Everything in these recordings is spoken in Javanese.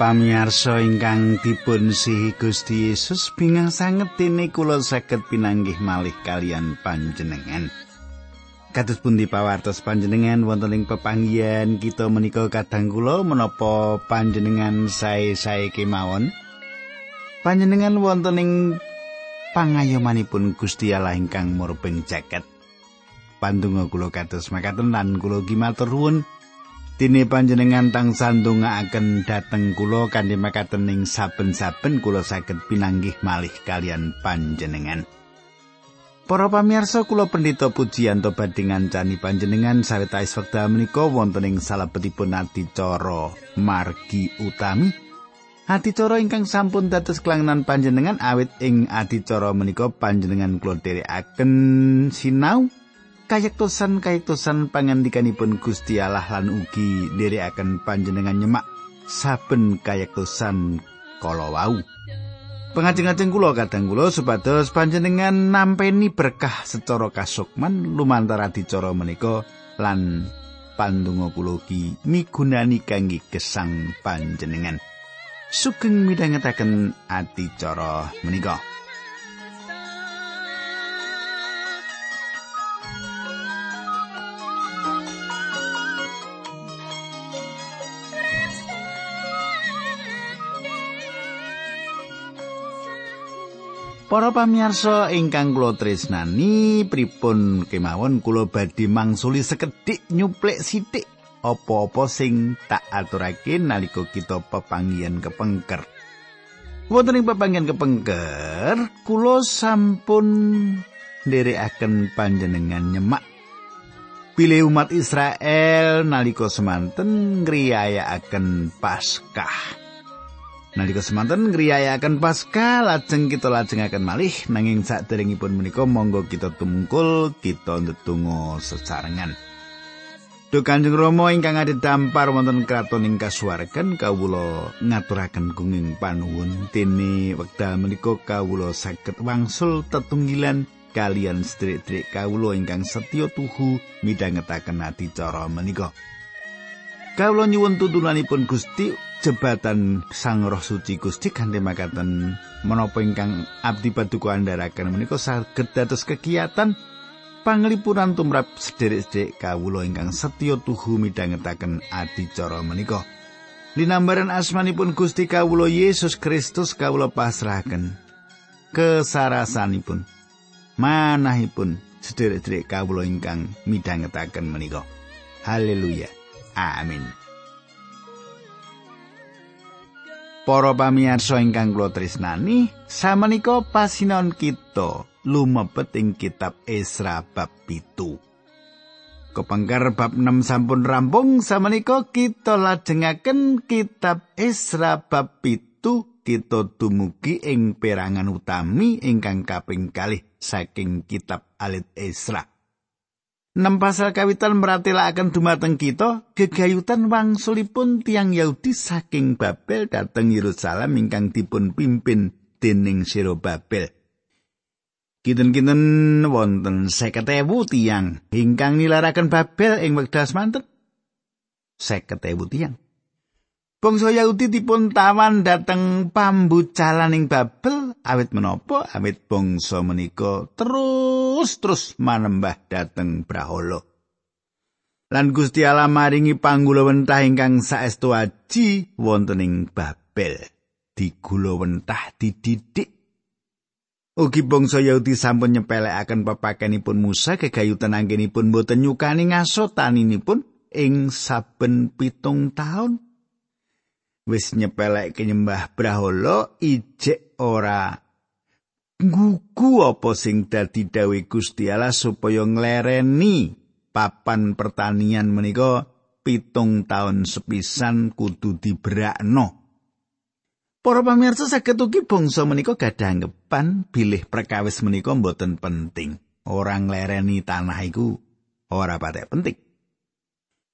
Para pamirsa ingkang dipun sihi Gusti Yesus bingang sanget dene kula saged pinanggih malih kalian panjenengan. Kados pundi pawartos panjenengan wonten ing pepanggihan kita menika kadang kula menapa panjenengan sae-sae kemawon? Panjenengan wonten ing pangayomanipun Gusti Allah ingkang murbeng jaket. Pandonga kula kados makaten lan kula gimatur nuwun Dene panjenengan tang sandungaaken dhateng kula kanthi makaten ing saben-saben kula saged pinanggih malih kalian panjenengan. Para pamirsa kula pendhita pujian to badhe ngancani panjenengan sawetawis wekdal menika wonten ing salebetipun adicara margi utami. Adicara ingkang sampun dados kelangenan panjenengan awit ing adicara menika panjenengan kula dherekaken sinau kayektosan kayektosan pangandikanipun Gusti Allah lan ugi nderekaken panjenengan nyemak saben kayektosan kala wau. Pengajeng-ajeng kula kadang kula supados panjenengan nampeni berkah secara kasukman lumantar dicara menika lan pandonga kula ugi migunani kangge gesang panjenengan. Sugeng midhangetaken adicara menika. Para pamirsa ingkang kula tresnani, pripun kemawon kula badhe mangsuli sekedhik nyuplik sithik apa-apa sing tak aturake nalika kita pepanggihan kepengker. Wonten ing pepanggihan kepengker, kula sampun nderekaken panjenengan nyemak pilih umat Israel nalika semanten ngriyayakaken Paskah. Nalika semanten ngriyayaken Paskah lajeng kita lajengaken malih nanging saderengipun menika monggo kita tumungkul kita ndedonga sesarengan. Duh Kanjeng Rama ingkang ade dampar wonten kraton ing kasuwargan kawula ngaturaken gunging panuwun dene wekdal menika kawula saged wangsul tetunggilan kalian sedherek-sedherek kawula ingkang setya tuhu midhangetaken adicara menika. Kawula nyuwun tuntunanipun Gusti jebatan Sang Roh Suci Gusti kanthi makaten menapa ingkang abdi paduka andharaken menika saged dados kegiatan panglipuran tumrap sederek-sederek kawula ingkang setya tuhu midhangetaken adicara menika. Linambaran asmanipun Gusti kawula Yesus Kristus kawula pasrahaken kesarasanipun manahipun sederek-sederek kawula ingkang midhangetaken menika. Haleluya. Amin. Para pamirsa ingkang kula tresnani, samenika pasinon kita lumebet ing kitab Esra bab 7. Kepengker bab 6 sampun rampung, samenika kita lajengaken kitab Esra bab 7 kita dumugi ing perangan utami ingkang kaping kalih saking kitab Alit Esra. Nem pasal kawitan meratelaken dumateng kita gegayutan wangsulipun tiang Yahudi saking Babel dhateng Yerusalem ingkang dipun pimpin dening Siro Babel. Kinten-kinten wonten 50.000 tiang ingkang nilaraken Babel ing wekdal semanten. 50.000 tiang. Bangsa Yahudi dipun tawan dhateng pambucalaning Babel awit menapa awit bangsa menika terus-terus manembah dhateng Brahala. Lan Gusti Allah maringi panggulawentah ingkang saestu aji wonten ing Babel. Digulawentah dididik Ugi bangsa Yahudi sampun nyepelekaken pepakenipun Musa kegayutan anggenipun boten nyukani ngaso taninipun ing saben pitung taun. Wis nyepeleke nyembah brahala ijek ora nguku apa sing dadi dawuh Gusti Allah supaya nglereni papan pertanian menika pitung taun sepisan kudu dibrakno. Para pamirsa saged ugi bangsa menika gadah anggapan bilih perkawis menika mboten penting. Orang nglereni tanah iku ora patek penting.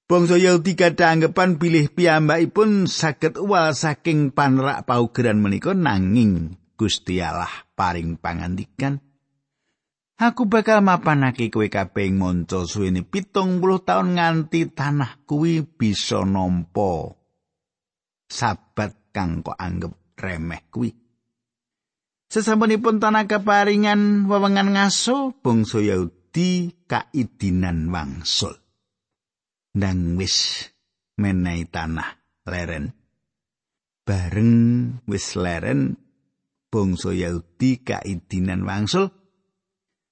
Bangsa Yahudi gadah anggapan bilih piyambakipun saged uwal saking panrak paugeran menika nanging Gusti Allah paring pangandikan Aku bakal mapanake kowe kabeh ing manca suwene 70 taun nganti tanah kuwi bisa nampa sabat kang kok anggap remeh kuwi. Sesampunipun tanah keparingan wewengan ngaso bangsa Yahudi kaidinan wangsul. Nang wis menehi tanah leren. Bareng wis leren bangsa Yahudi kaidinan wangsul.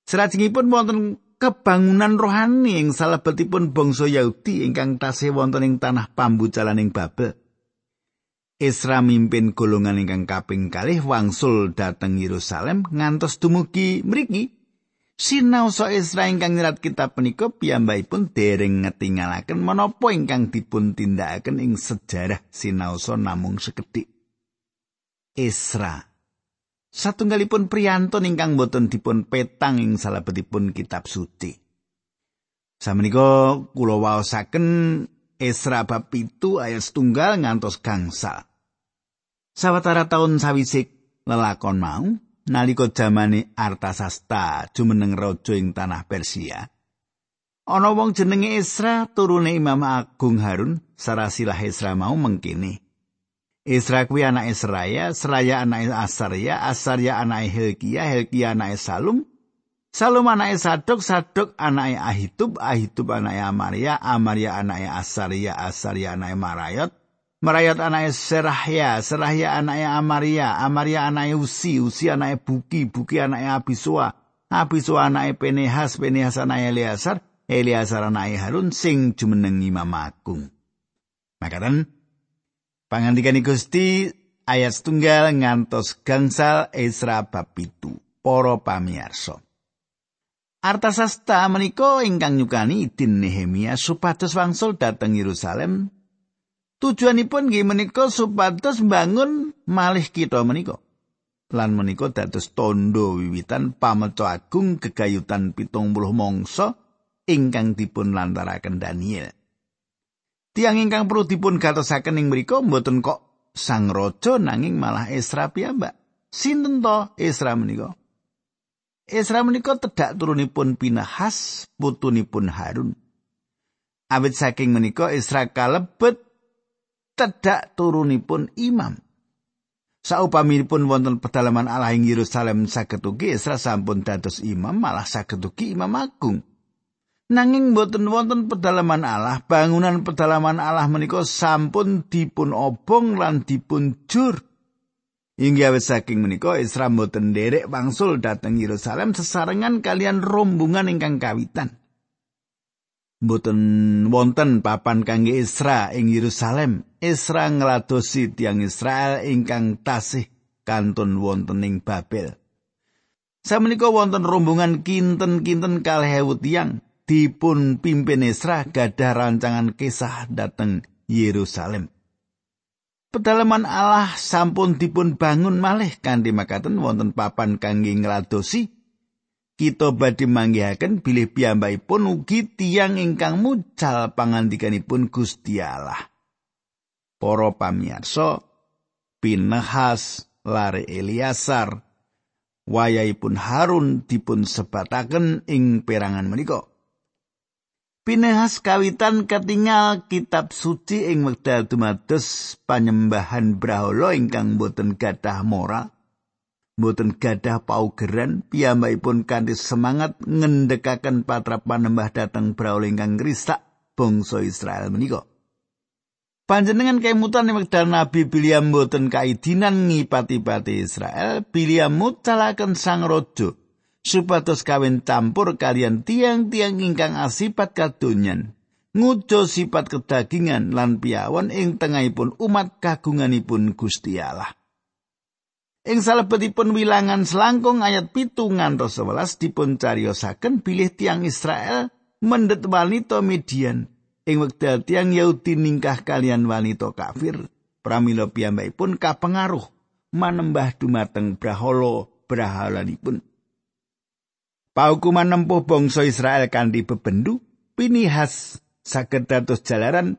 Salajengipun wonten kebangunan rohani ing salebetipun bangsa Yahudi ingkang tasih wonten ing tanah pambucalan ing Babel. Isra mimpin golongan ingkang kaping kalih wangsul dhateng Yerusalem ngantos dumugi mriki. Sinaosa Isra ingkang nyerat kitab punika piyambakipun dereng ngetingalaken menapa ingkang dipun tindakaken ing sejarah sinaosa namung sekedhik. Isra satunggalipun priyantun ingkang boten dipun petang ing salebetipun kitab suci. Samenika kula waosaken Esra bab pitu ayat setunggal ngantos gangsal. Sawetara taun sawisik lelakon mau, nalika jamane Artasasta jumeneng raja ing tanah Persia. Ana wong jenenge Esra turune Imam Agung Harun, sarasilah Esra mau mengkini. Esra kuwi anake Seraya, Seraya anake Asarya, Asarya anake Hilkia, Hilkia anake Salum, Salum anake Sadok, Sadok anake Ahitub, Ahitub anake Amaria, Amaria anake Asaria, Asaria anake Marayot, Marayot anake Serahya, Serahya anake Amaria, Amaria anake Usi, Usi anake Buki, Buki anake Abisua, Abisua anake Penehas, Penehas anake Eliasar, Eliasar anake Harun sing jumeneng Imam Agung. Makaten pangandikan Gusti ayat setunggal ngantos gangsal Esra bab itu. Para pamirsa. Artasasta menika ingkang nyukani idin Nehemia supados wangsul dhateng Yerusalem. Tujuanipun nggih menika supados mbangun malih kita menika. Lan menika dados tondo wiwitan pameca agung gegayutan pitung puluh mangsa ingkang dipun lantaraken Daniel. Tiang ingkang perlu dipun gatosaken ing mriku mboten kok sang raja nanging malah Esra piyambak. Sinten to Esra menika? Esra menika tedhak turunipun Pinahas, putunipun Harun. Awit saking menika Esra kalebet tedhak turunipun imam. Saupaminipun wonten pedalaman Allah ing Yerusalem saged ugi Esra sampun dados imam malah saged ugi imam agung. Nanging boten wonten pedalaman Allah, bangunan pedalaman Allah menika sampun dipun obong lan dipun jur. Hingga saking menika Isra mboten nderek wangsul dhateng Yerusalem sesarengan kalian rombongan ingkang kawitan. Mboten wonten papan kangge Isra ing Yerusalem. Isra ngladosi tiang Israel ingkang tasih kantun wonten ing Babel. Samenika wonten rombongan kinten-kinten kalih ewu tiang dipun pimpin Isra gadah rancangan kisah dhateng Yerusalem. pedalaman Allah sampun dipun bangun malih kanthi makaten wonten papan kangge ngladosi kita badhe manggihaken bilih piyambakipun ugi tiyang ingkang mucal pangandikanipun Gusti Allah. Para pamirsa, Pinehas lare Eliasar wayahipun Harun dipun sebataken ing perangan menika. Pinehas kawitan ketinggal kitab suci ing wekdal dumados panyembahan brahala ingkang boten gadah moral. Boten gadah paugeran piyambakipun kanthi semangat ngendhekaken patrapan nembah dhateng brahala ingkang ngrisak bangsa Israel menika. Panjenengan kemutan wekdal Nabi Biliam boten kaidinan ngipati-pati Israel, Biliam mutalaken sang raja supados kawin campur kalian tiang-tiang ingkang asipat kadonyan ngujo sifat kedagingan lan piawon ing tengahipun umat kagunganipun Gusti Allah. Ing salebetipun wilangan selangkung ayat pitu ngantos sebelas dipun cariyosaken bilih tiang Israel mendet wanita Midian ing wekdal tiang Yahudi ningkah kalian wanita kafir pramila piyambakipun kapengaruh manembah dumateng braholo brahalanipun. Paukuman nempuh bangsa Israel kanthi bebendu, Pinihas saged dados jalaran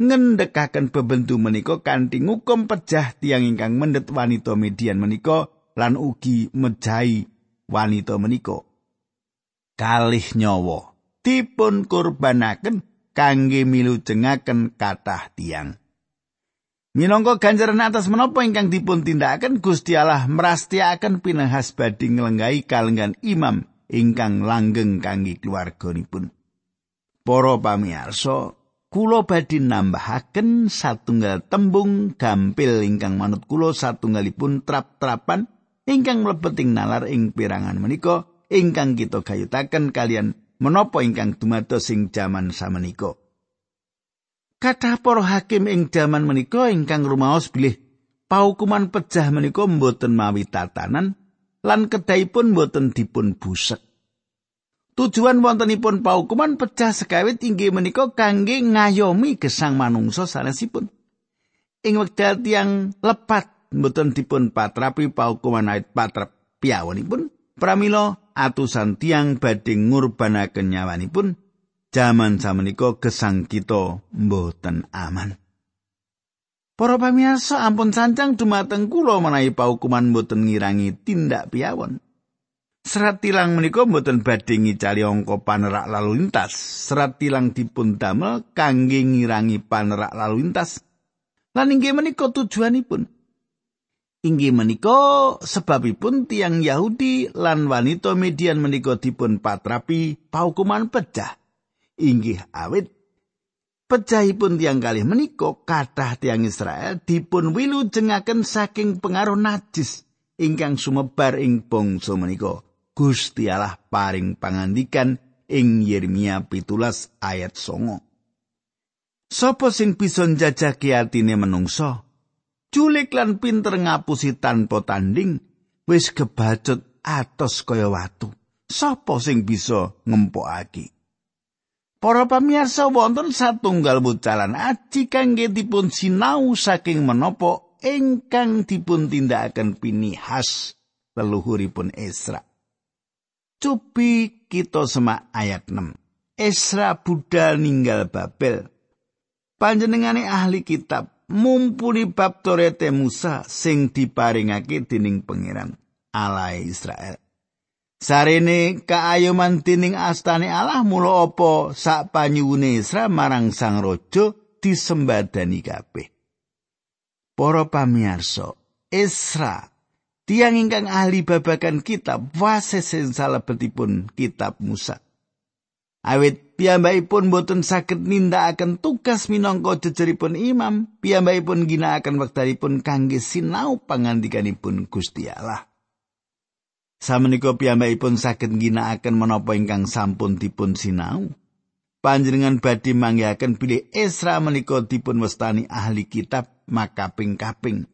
ngendhekaken bebendu menika kanthi ngukum pejah tiang ingkang mendet wanita median menika lan ugi mejahi wanita menika. Kalih nyawa dipun kurbanaken kangge milujengaken kathah tiang. Minangka ganjaran atas menapa ingkang dipun tindakaken Gusti Allah mrastiaken pinahas badhe nglenggahi kalenggan imam ingkang langgeng kangge keluarganipun. Para pamirsa, kula badhe nambahaken satunggal tembung gampil ingkang manut kula satunggalipun trap-trapan ingkang mlebeting nalar ing pirangan menika ingkang kita gayutaken kalian menapa ingkang dumados ing jaman samenika. Kathah para hakim ing jaman menika ingkang rumaos bilih paukuman pejah menika mboten mawi tatanan lan kedahipun mboten dipun busek. Tujuan wontenipun paukuman pejah sekawit inggih menika kangge ngayomi gesang manungsa sanesipun. Ing wekdal tiang lepat mboten dipun patrapi paukuman ait patrap piyawanipun pramila atusan tiang badhe ngurbanaken nyawanipun jaman samenika gesang kita mboten aman. Para pamirsa ampun sancang dumateng kula menawi paukuman mboten ngirangi tindak piawon. Serat tilang menika mboten badhe ngicali angka panerak lalu lintas. Serat tilang dipun damel kangge ngirangi panerak lalu lintas. Lan inggih menika tujuanipun. Inggih menika sebabipun tiang Yahudi lan wanita median menika dipun patrapi paukuman pecah. inggih awit pecahipun tiang kalih menika kathah tiang Israel dipun wilujengaken saking pengaruh najis ingkang sumebar ing bangsa menika Gusti Allah paring pangandikan ing Yeremia pitulas ayat songo. Sopo sing bisa njajaki atine menungso? Culik lan pinter ngapusi tanpa tanding, wis kebacut atos kaya watu. Sopo sing bisa ngempokake? Para pamirsa wonten satunggal bucalan aji kangge dipun sinau saking menapa ingkang dipun tindakaken pinihas leluhuripun Esra. Cupi kita semak ayat 6. Esra budal ninggal Babel. Panjenengane ahli kitab mumpuni bab Torete Musa sing diparingake dening pangeran Allah Israel. Sarene kaayoman tining astane Allah mula apa sak panyuwune Isra marang Sang Raja disembadani kabeh. Para pamirsa, Isra tiang ingkang ahli babagan kitab wasis sing salebetipun kitab Musa. Awit piyambakipun boten saged nindakaken tugas minangka jejeripun imam, piyambakipun ginakaken wektalipun kangge sinau pangandikanipun Gusti Allah. Samenika piyambakipun saged ngginakaken menapa ingkang sampun dipun sinau. Panjenengan badhe manggihaken bilih Esra menika dipun wastani ahli kitab makaping-kaping.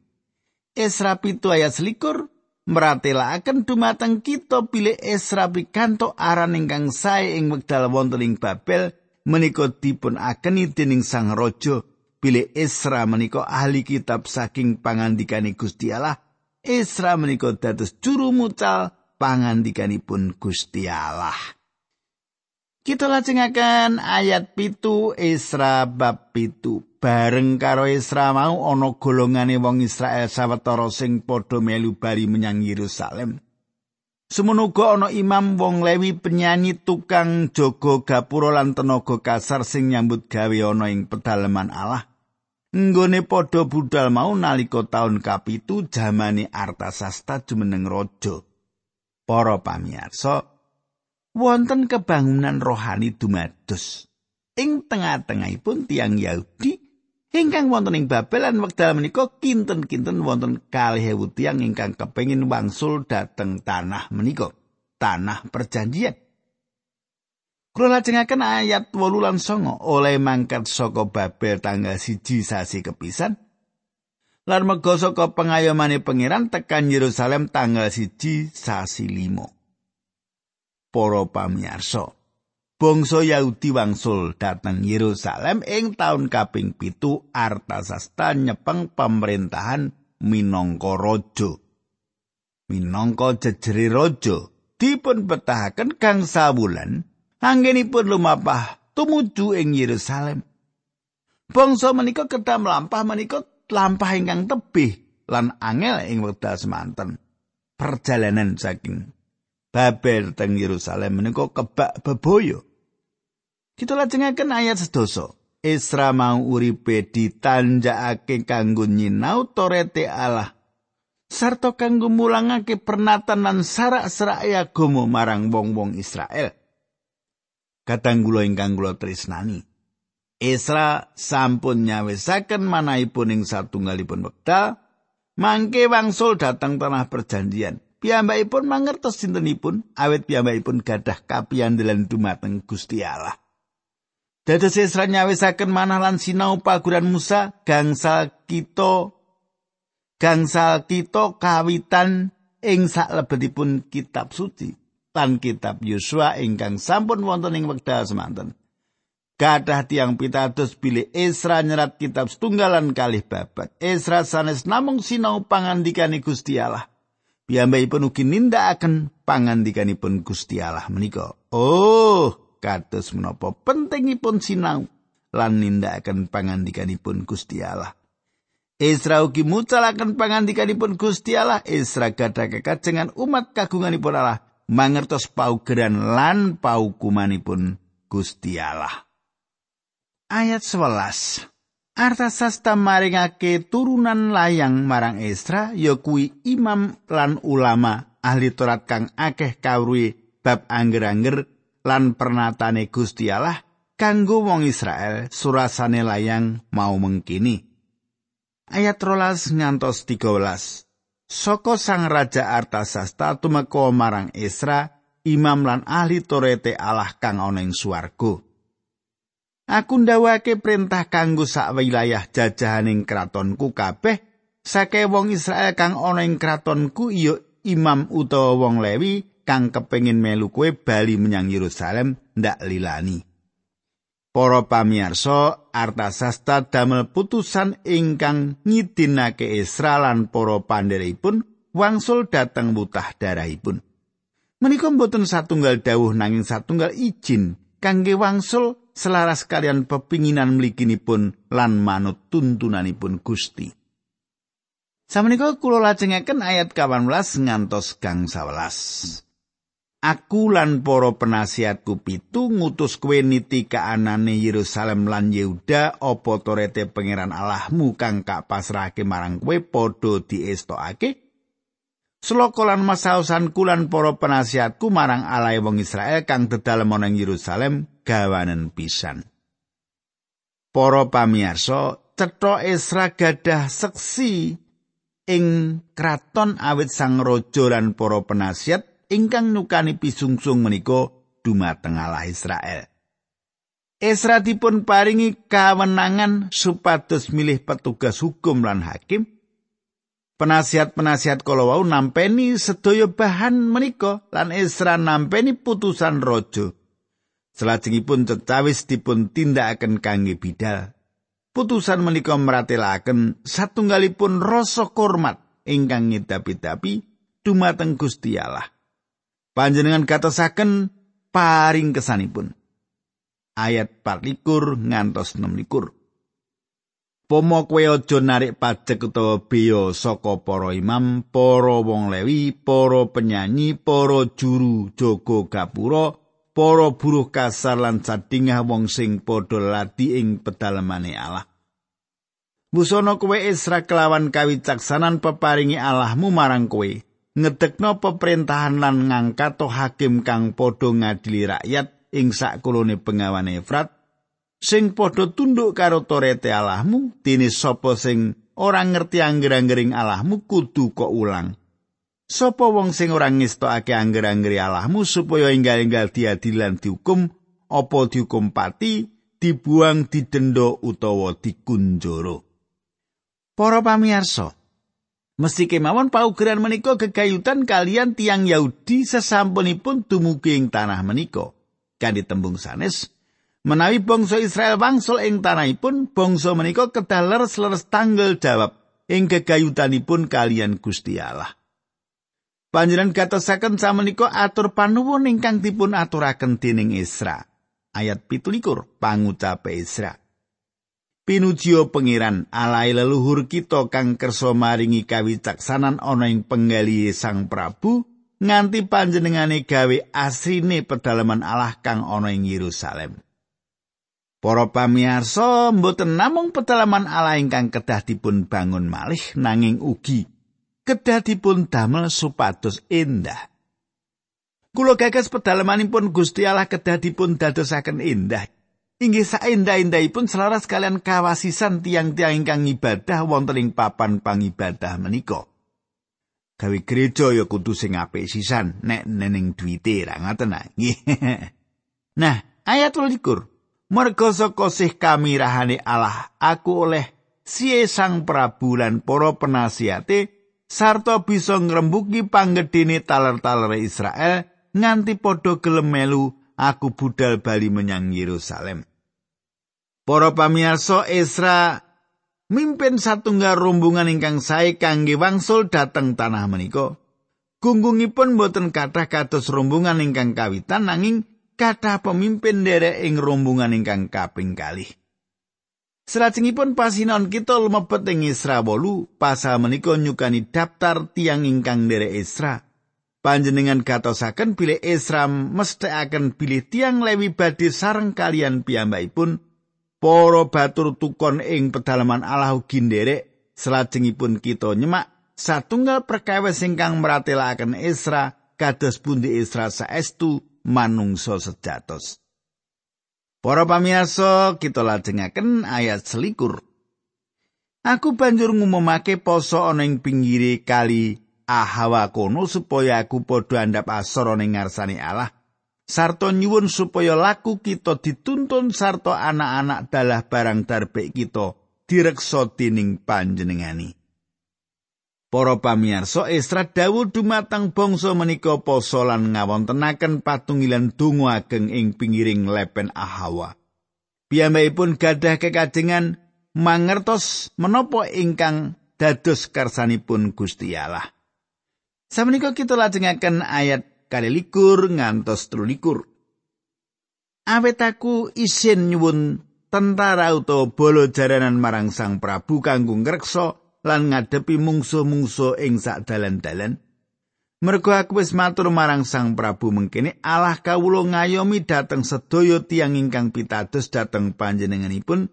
Esra pitu ayat selikur meratelaken dumateng kita bilih Esra pikanto aran ingkang sae ing wekdal wonten ing Babel menika dipun akeni dening sang raja bilih Esra menika ahli kitab saking pangandikane Gusti Allah Isra menika dados juru mucal pangandikanipun Gusti Allah. Kita lajengaken ayat pitu Isra bab pitu. Bareng karo Isra mau ana golongane wong Israel sawetara sing padha melu bali menyang Yerusalem. Semono ana imam wong Lewi penyanyi tukang jaga gapura lan tenaga kasar sing nyambut gawe ana ing pedalaman Allah. nggone padha budal mau nalika taun kapitu jamane Artasasta jumeneng raja. Para pamirsa, wonten kebangunan rohani dumados ing tengah-tengahipun tiang Yahudi ingkang wonten ing Babel lan wekdal menika kinten-kinten wonten kalih ewu tiang ingkang kepengin wangsul dhateng tanah menika, tanah perjanjian. Kula lajengaken ayat 8 lan 9 oleh mangkat saka Babel tanggal siji sasi kepisan lan mega saka pengayomane pangeran tekan Yerusalem tanggal siji sasi limo. Para pamirsa, bangsa Yahudi wangsul dateng Yerusalem ing taun kaping pitu Artasasta nyepeng pemerintahan minangka raja. Minangka jejere raja dipun betahaken kang sawulan anggenipun lumapah tumuju ing Yerusalem. Bangsa menika kedah mlampah menika lampah ingkang tebih lan angel ing wekdal semanten. Perjalanan saking Babel teng Yerusalem menika kebak beboyo. Kita lajengaken ayat sedoso. Isra mau uripe ditanjakake kanggo nyinau torete Allah sarta kanggo mulangake pernatan lan sarak-sarak agama marang wong-wong Israel. Kadang kula ingkang kula tresnani. Isra sampun nyawisaken manahipun ing satunggalipun wekdal mangke wangsul datang tanah perjanjian. Piyambakipun mangertos sintenipun awit piyambakipun gadah kapiyandelan dumateng Gusti Allah. Dados Isra nyawisaken manah lan sinau paguran Musa gangsal kita gangsal kita kawitan ing saklebetipun kitab suci lan kitab Yosua ingkang sampun wonten ing wekdal semanten. Gadah tiang pitados bilih Isra nyerat kitab setunggalan kalih babat. Isra sanes namung sinau pangandikane Gusti Allah. Piyambakipun ugi nindakaken pangandikanipun Gusti Allah menika. Oh, kados menapa pentingipun sinau lan nindakaken pangandikanipun Gusti Allah. Isra ugi mucalaken pangandikanipun Gusti Allah. Isra gadah kekajengan umat kagunganipun Allah mangertos paugeran lan paukumanipun Gusti Allah. Ayat 11. Artasasta maringake turunan layang marang Isra ya kuwi imam lan ulama ahli Torat kang akeh kawruhi bab angger-angger lan pernatane Gusti Allah kanggo wong Israel surasane layang mau mengkini. Ayat rolas ngantos 13. Soko sang raja Artasasta tumeka marang Isra, imam lan ahli torete Allah kang ana ing swarga. Aku ndawake perintah kanggo sak wilayah jajahaning kratonku kabeh sake wong Israel kang ana ing kratonku iya imam utawa wong Lewi kang kepengin melu kue bali menyang Yerusalem ndak lilani. Para pamirsa, Artasasta damel putusan ingkang ngidinake Isra lan para pandheripun wangsul dateng wutah darahipun. Menika boten satunggal dawuh nanging satunggal izin kangge wangsul selaras kalian pepinginan mliginipun lan manut tuntunanipun Gusti. Samenika kula lajengaken ayat 18 ngantos gang 11. Aku lan para penasihatku pitu ngutus kowe niti kaanane Yerusalem lan Yehuda apa torete pangeran Allahmu kang kak pasrahke marang kowe padha diestokake Sloka lan masausan kulan para penasihatku marang Allah wong Israel kang dedalem ana Yerusalem gawanen pisan. Para pamirsa, cetha Esra gadah seksi ing kraton awit sang raja lan para penasihat ingkang nukani pisungsung menika dumateng Allah Israel. Esra dipun paringi kawenangan supados milih petugas hukum lan hakim. Penasihat-penasihat kala wau nampeni sedaya bahan menika lan Esra nampeni putusan raja. Selajengipun tetawis dipun tindakaken kangge bidal. Putusan menika meratelaken satunggalipun rasa hormat ingkang ngedapi-dapi dumateng Gusti Allah. panjenengan katosaken paring kesanipun. Ayat 24 ngantos 26. Pomo kowe aja narik pajak utawa beya saka para imam, para wong lewi, para penyanyi, para juru jaga gapura, para buruh kasar lan sadingah wong sing padha lati ing pedalemane Allah. Busana kowe Isra kelawan kawicaksanan peparingi Allahmu marang kowe, ngedekno peperintahan lan ngangkat hakim kang padha ngadili rakyat ing sakulone pengawan Efrat sing padha tunduk karo torete Allahmu dene sapa sing ora ngerti angger-anggering Allahmu kudu kok ulang sapa wong sing ora ngestokake angger-anggeri Allahmu supaya enggal-enggal diadilan dihukum apa dihukum pati dibuang didenda utawa dikunjara Para pamirsa, Mesti kemawon paugeran menika gegayutan kalian tiang Yahudi sesampunipun dumugi ing tanah menika. Kan ditembung sanes, menawi bangsa Israel wangsul ing tanahipun, bangsa menika kedah leres-leres tanggal jawab ing gegayutanipun kalian Gusti Allah. Panjenengan katosaken samenika atur panuwun ingkang dipun aturaken dening Isra. Ayat 17 pangucape Isra. Pinujio pengiran alai leluhur kita kang kersa maringi kawicaksanan ana ing penggali Sang Prabu nganti panjenengane gawe asrine pedalaman Allah kang ana ing Yerusalem. Para pamirsa, mboten namung pedalaman Allah ingkang kedah dipun bangun malih nanging ugi kedah dipun damel supados endah. Kula gagas pedalamanipun Gusti Allah kedah dipun dadosaken endah. Inggih saendah-endahipun selaras kalian kawasisan tiang-tiang ingkang ibadah wonten ing papan pangibadah menika. Gawe gereja ya kudu sing apik sisan nek neneng duwite ra ngoten Nah, ayat 21 Merga saka sih kamirahane Allah, aku oleh siye sang Prabu lan para penasihate sarta bisa ngrembuki panggedene taler-taler Israel nganti padha gelem melu aku budal bali menyang Yerusalem. Para pamirsa Esra mimpin satunggal rombongan ingkang sae kangge wangsul dhateng tanah menika. Gunggungipun boten kathah kados rombongan ingkang kawitan nanging kathah pemimpin derek ing rombongan ingkang kaping kalih. Selajengipun pasinon kita lumebet ing Isra wolu, pasal menika nyukani daftar tiang ingkang derek Isra. Panjenengan gatosaken bilih Isra mesthekaken bilih tiang lewi badhe sareng kalian piyambakipun para batur tukon ing pedalaman Allah ugi nderek selajengipun kita nyemak satunggal perkawis ingkang meratelaken Isra kados pundi Isra saestu manungsa sejatos. Para pamirsa, kita lajengaken ayat selikur. Aku banjur ngumumake poso ana ing pinggire kali Ahawa kono supaya aku padha andhap asor ning ngarsane Allah. Sarto nyuwun supaya laku kita dituntun sarto anak-anak dalah barang darbek kita direksa dening panjenengani. Para pamirsa Esra dawuh dumateng bangsa menika poso lan ngawontenaken patungilan donga ageng ing pinggiring lepen Ahawa. Piyambakipun gadah kekajengan mangertos menapa ingkang dados karsanipun Gusti Allah. Samenika kita lajengaken ayat kali likur ngantos trulikur. Awet aku isin nyuwun tentara utawa bolo jaranan marang Sang Prabu kanggo ngreksa lan ngadepi mungsu-mungsu ing sak dalan-dalan. Mergo aku wis matur marang Sang Prabu mengkene Allah kawula ngayomi dhateng sedaya tiang ingkang pitados dhateng panjenenganipun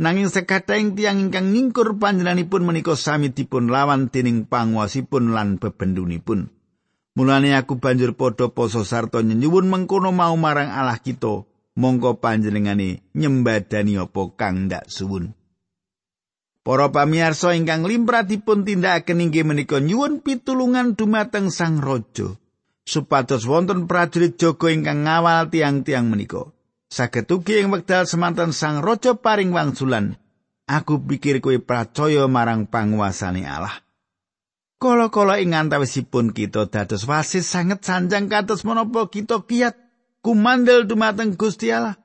nanging sekadaing tiang ingkang ngingkur panjenenganipun menika sami dipun lawan dening panguasipun lan bebendunipun. Mulane aku banjur padha poso sarta nyuwun mengkono mau marang Allah kita mongko panjenengane nyembadani apa kang ndak suwun. Para pamirsa ingkang limpratipun tindakaken inggih menika nyuwun pitulungan dumateng Sang Raja supados wonten prajurit jaga ingkang ngawal tiang-tiang menika. Saged ugi ing wekdal semanten Sang Raja paring wangsulan, aku pikir kowe percaya marang panguasane Allah. Kala-kala ing antawisipun kita dados wasis sanget sanjang kados menapa kita kiat kumandel dumateng Gusti Allah.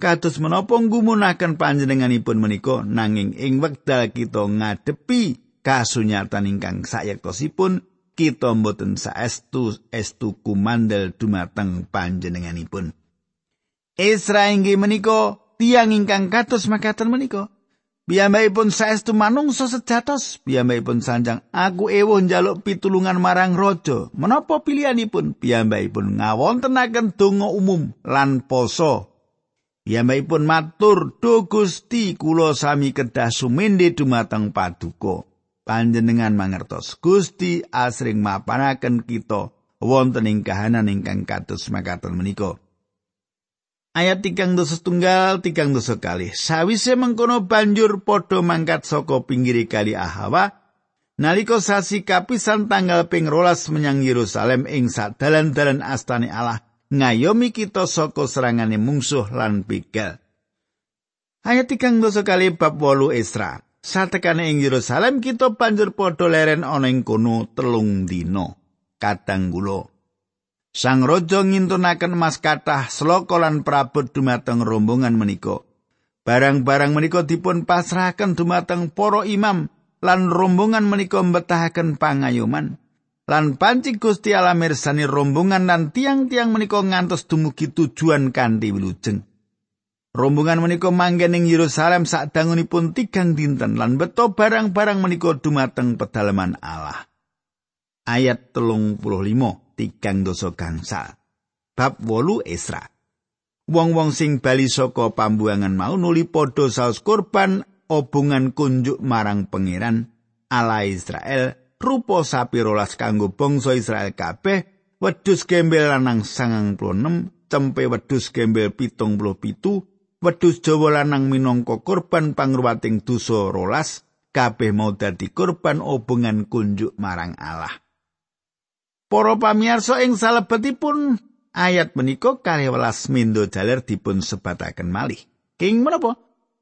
Kados menapa nggumunaken panjenenganipun menika nanging ing wekdal kita ngadepi kasunyatan ingkang sayektosipun kita mboten saestu estu kumandel dumateng panjenenganipun Esra inggih menika tiang ingkang kados makaten menika Piyambakipun saestu manungsa sejatos, piyambakipun sanjang aku ewuh njaluk pitulungan marang raja. Menapa pilihanipun? Piyambakipun ngawontenaken donga umum lan poso Piyambakipun matur, "Do Gusti, kula sami kedah sumende dumateng paduka." Panjenengan mangertos, Gusti asring mapanaken kita wonten ing kahanan ingkang kados makaten menika. Ayat tigang dosa tunggal, tigang dosa kali. Sawise mengkono banjur podo mangkat saka pinggiri kali Ahawa, Naliko sasi kapisan tanggal ping rolas menyang Yerusalem ing sak dalan-dalan astane Allah ngayomi kita saka serangane mungsuh lan begal. Ayat tigang dosa kali bab wolu Esra. Satekane ing Yerusalem kita banjur padha leren ana ing kono telung dina. Kadang kula Sang Raja ngintunaken emas kathah sloka lan prabot dumateng rombongan menika. Barang-barang menika dipun pasrahaken dumateng para imam lan rombongan menika mbetahaken pangayoman. Lan panci Gusti Allah mirsani rombongan lan tiang-tiang menika ngantos dumugi tujuan kanthi wilujeng. Rombongan menika manggen ing Yerusalem sadangunipun tigang dinten lan beto barang-barang menika dumateng pedalaman Allah. Ayat telung puluh limo, tigang dosa gangsa. Bab wolu Esra. Wong-wong sing bali saka pambuangan mau nuli padha saos kurban obungan kunjuk marang pangeran ala Israel rupa sapi rolas kanggo bangsa Israel kabeh wedhus gembel lanang sangang puluh cempe wedhus gembel pitung puluh pitu wedhus jawa lanang minangka kurban pangruwating dosa rolas kabeh mau dadi kurban obungan kunjuk marang Allah Para pamirsa ing salebetipun ayat menika kaliwelas mendo jaler dipun sebataken malih. King menapa?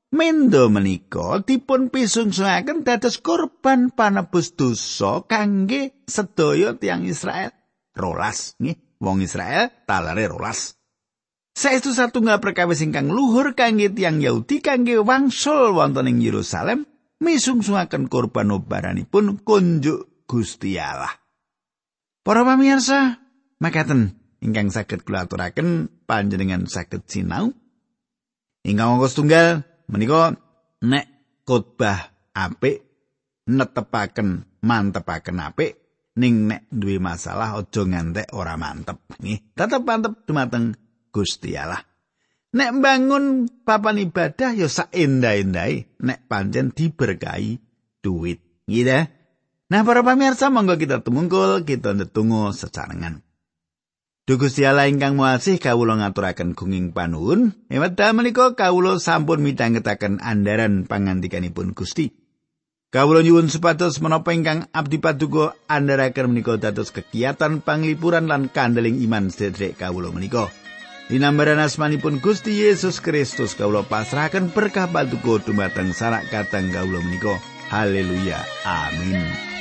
Mendo menika dipun pisungsungaken dados korban panebus dosa kangge sedaya tiang Israel. Rolas, nggih. Wong Israel talare rolas. Saestu satunggal perkawis ingkang luhur kangge tiang Yahudi kangge wangsul wonten ing Yerusalem misungsungaken korban obaranipun kunjuk Gusti Allah. Para pamirsa, makaten ingkang saged kula aturaken panjenengan saged sinau ingkang angka tunggal menika nek khotbah apik netepaken mantepaken apik ning nek duwe masalah aja ngantek ora mantep. Nggih tetep mantep dumateng Gusti Allah. Nek bangun papan ibadah ya sak endah-endahe nek pancen diberkahi duit. Nggih Nah para pamirsa monggo kita tumungkul kita ndedonga secarengan Duh Gusti Allah ingkang muasih kawula ngaturaken gunging panuwun. Ewedal menika kawula sampun midhangetaken andaran pangandikanipun Gusti. Kawula nyuwun supados menapa ingkang abdi paduka andharaken menika dados kegiatan panglipuran lan kandeling iman sedherek kawula menika. Dinambaran asmanipun Gusti Yesus Kristus kawula pasrahaken berkah paduka dumateng sarak katang kawula menika. Haleluya. Amin.